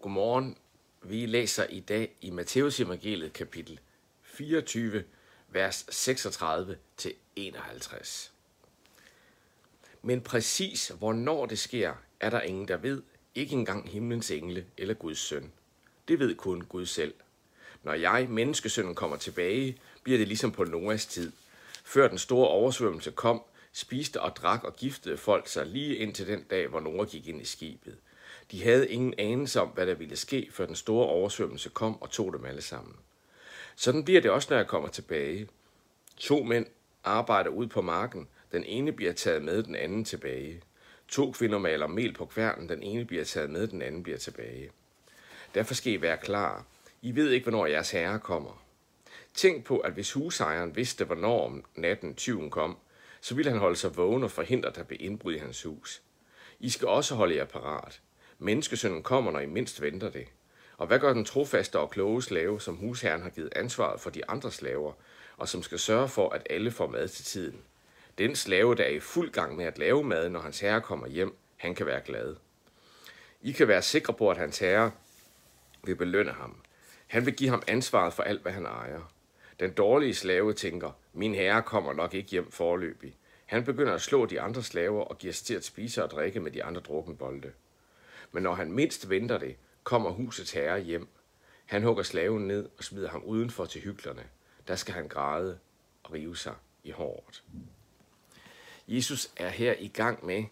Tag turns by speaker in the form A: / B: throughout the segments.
A: Godmorgen. Vi læser i dag i Matteus evangeliet kapitel 24, vers 36 til 51. Men præcis hvornår det sker, er der ingen, der ved, ikke engang himlens engle eller Guds søn. Det ved kun Gud selv. Når jeg, menneskesønnen, kommer tilbage, bliver det ligesom på Noas tid. Før den store oversvømmelse kom, spiste og drak og giftede folk sig lige indtil den dag, hvor Noah gik ind i skibet. De havde ingen anelse om, hvad der ville ske, før den store oversvømmelse kom og tog dem alle sammen. Sådan bliver det også, når jeg kommer tilbage. To mænd arbejder ud på marken. Den ene bliver taget med, den anden tilbage. To kvinder maler mel på kværnen. Den ene bliver taget med, den anden bliver tilbage. Derfor skal I være klar. I ved ikke, hvornår jeres herre kommer. Tænk på, at hvis husejeren vidste, hvornår om natten tyven kom, så ville han holde sig vågen og forhindre, at der blev indbrud i hans hus. I skal også holde jer parat. Menneskesønnen kommer, når I mindst venter det. Og hvad gør den trofaste og kloge slave, som husherren har givet ansvaret for de andre slaver, og som skal sørge for, at alle får mad til tiden? Den slave, der er i fuld gang med at lave mad, når hans herre kommer hjem, han kan være glad. I kan være sikre på, at hans herre vil belønne ham. Han vil give ham ansvaret for alt, hvad han ejer. Den dårlige slave tænker, min herre kommer nok ikke hjem forløbig. Han begynder at slå de andre slaver og giver sig til at spise og drikke med de andre drukkenbolde. Men når han mindst venter det, kommer husets herre hjem. Han hugger slaven ned og smider ham udenfor til hyklerne. Der skal han græde og rive sig i håret. Jesus er her i gang med,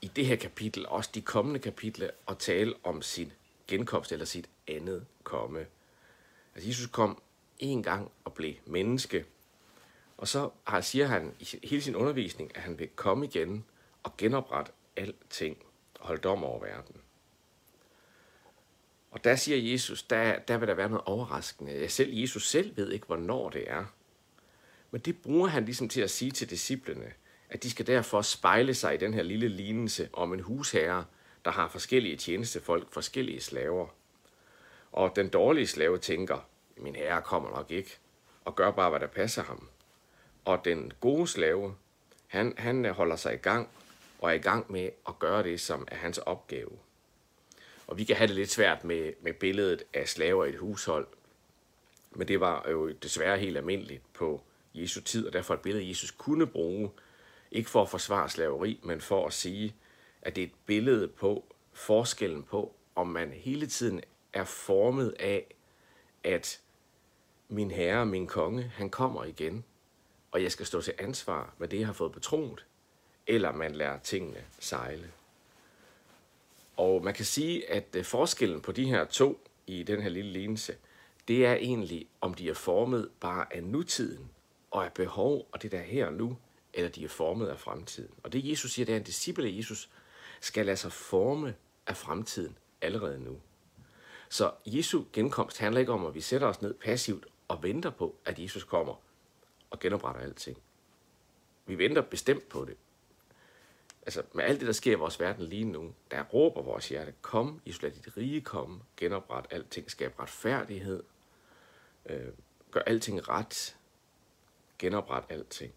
A: i det her kapitel, også de kommende kapitler, at tale om sin genkomst eller sit andet komme. Altså Jesus kom en gang og blev menneske, og så siger han i hele sin undervisning, at han vil komme igen og genoprette alting holde dom over verden. Og der siger Jesus, der, der vil der være noget overraskende. Jeg selv, Jesus selv ved ikke, hvornår det er. Men det bruger han ligesom til at sige til disciplene, at de skal derfor spejle sig i den her lille lignelse om en husherre, der har forskellige tjenestefolk, forskellige slaver. Og den dårlige slave tænker, min herre kommer nok ikke, og gør bare, hvad der passer ham. Og den gode slave, han, han holder sig i gang, og er i gang med at gøre det, som er hans opgave. Og vi kan have det lidt svært med, med billedet af slaver i et hushold, men det var jo desværre helt almindeligt på Jesu tid, og derfor et billede, Jesus kunne bruge, ikke for at forsvare slaveri, men for at sige, at det er et billede på forskellen på, om man hele tiden er formet af, at min herre, min konge, han kommer igen, og jeg skal stå til ansvar med det, jeg har fået betroet, eller man lærer tingene sejle. Og man kan sige, at øh, forskellen på de her to i den her lille lignelse, det er egentlig, om de er formet bare af nutiden og af behov, og det der her nu, eller de er formet af fremtiden. Og det Jesus siger, det er, at en disciple af Jesus skal lade sig forme af fremtiden allerede nu. Så Jesu genkomst handler ikke om, at vi sætter os ned passivt og venter på, at Jesus kommer og genopretter alting. Vi venter bestemt på det. Altså med alt det, der sker i vores verden lige nu, der råber vores hjerte, kom, I skal dit rige komme, genopret alting, skab retfærdighed, øh, gør alting ret, genopret alting.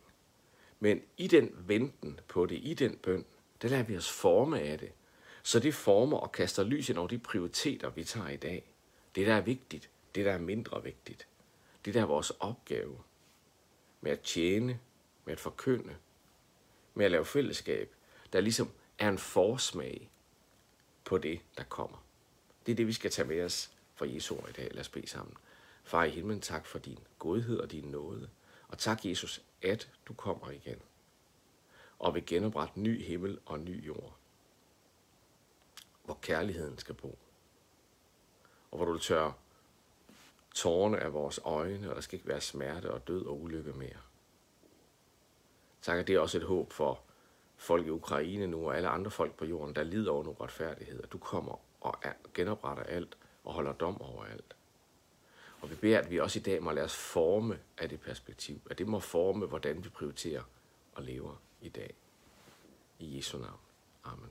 A: Men i den venten på det, i den bøn, der lader vi os forme af det. Så det former og kaster lys ind over de prioriteter, vi tager i dag. Det, der er vigtigt, det, der er mindre vigtigt. Det, der er vores opgave med at tjene, med at forkynde, med at lave fællesskab, der ligesom er en forsmag på det, der kommer. Det er det, vi skal tage med os fra Jesu ord i dag. Lad os bede sammen. Far i himlen, tak for din godhed og din nåde. Og tak, Jesus, at du kommer igen og vil genoprette ny himmel og ny jord, hvor kærligheden skal bo, og hvor du vil tørre tårerne af vores øjne, og der skal ikke være smerte og død og ulykke mere. Tak, at det er også et håb for folk i Ukraine nu, og alle andre folk på jorden, der lider over nogle retfærdighed, at du kommer og genopretter alt og holder dom over alt. Og vi beder, at vi også i dag må lade os forme af det perspektiv, at det må forme, hvordan vi prioriterer og lever i dag. I Jesu navn. Amen.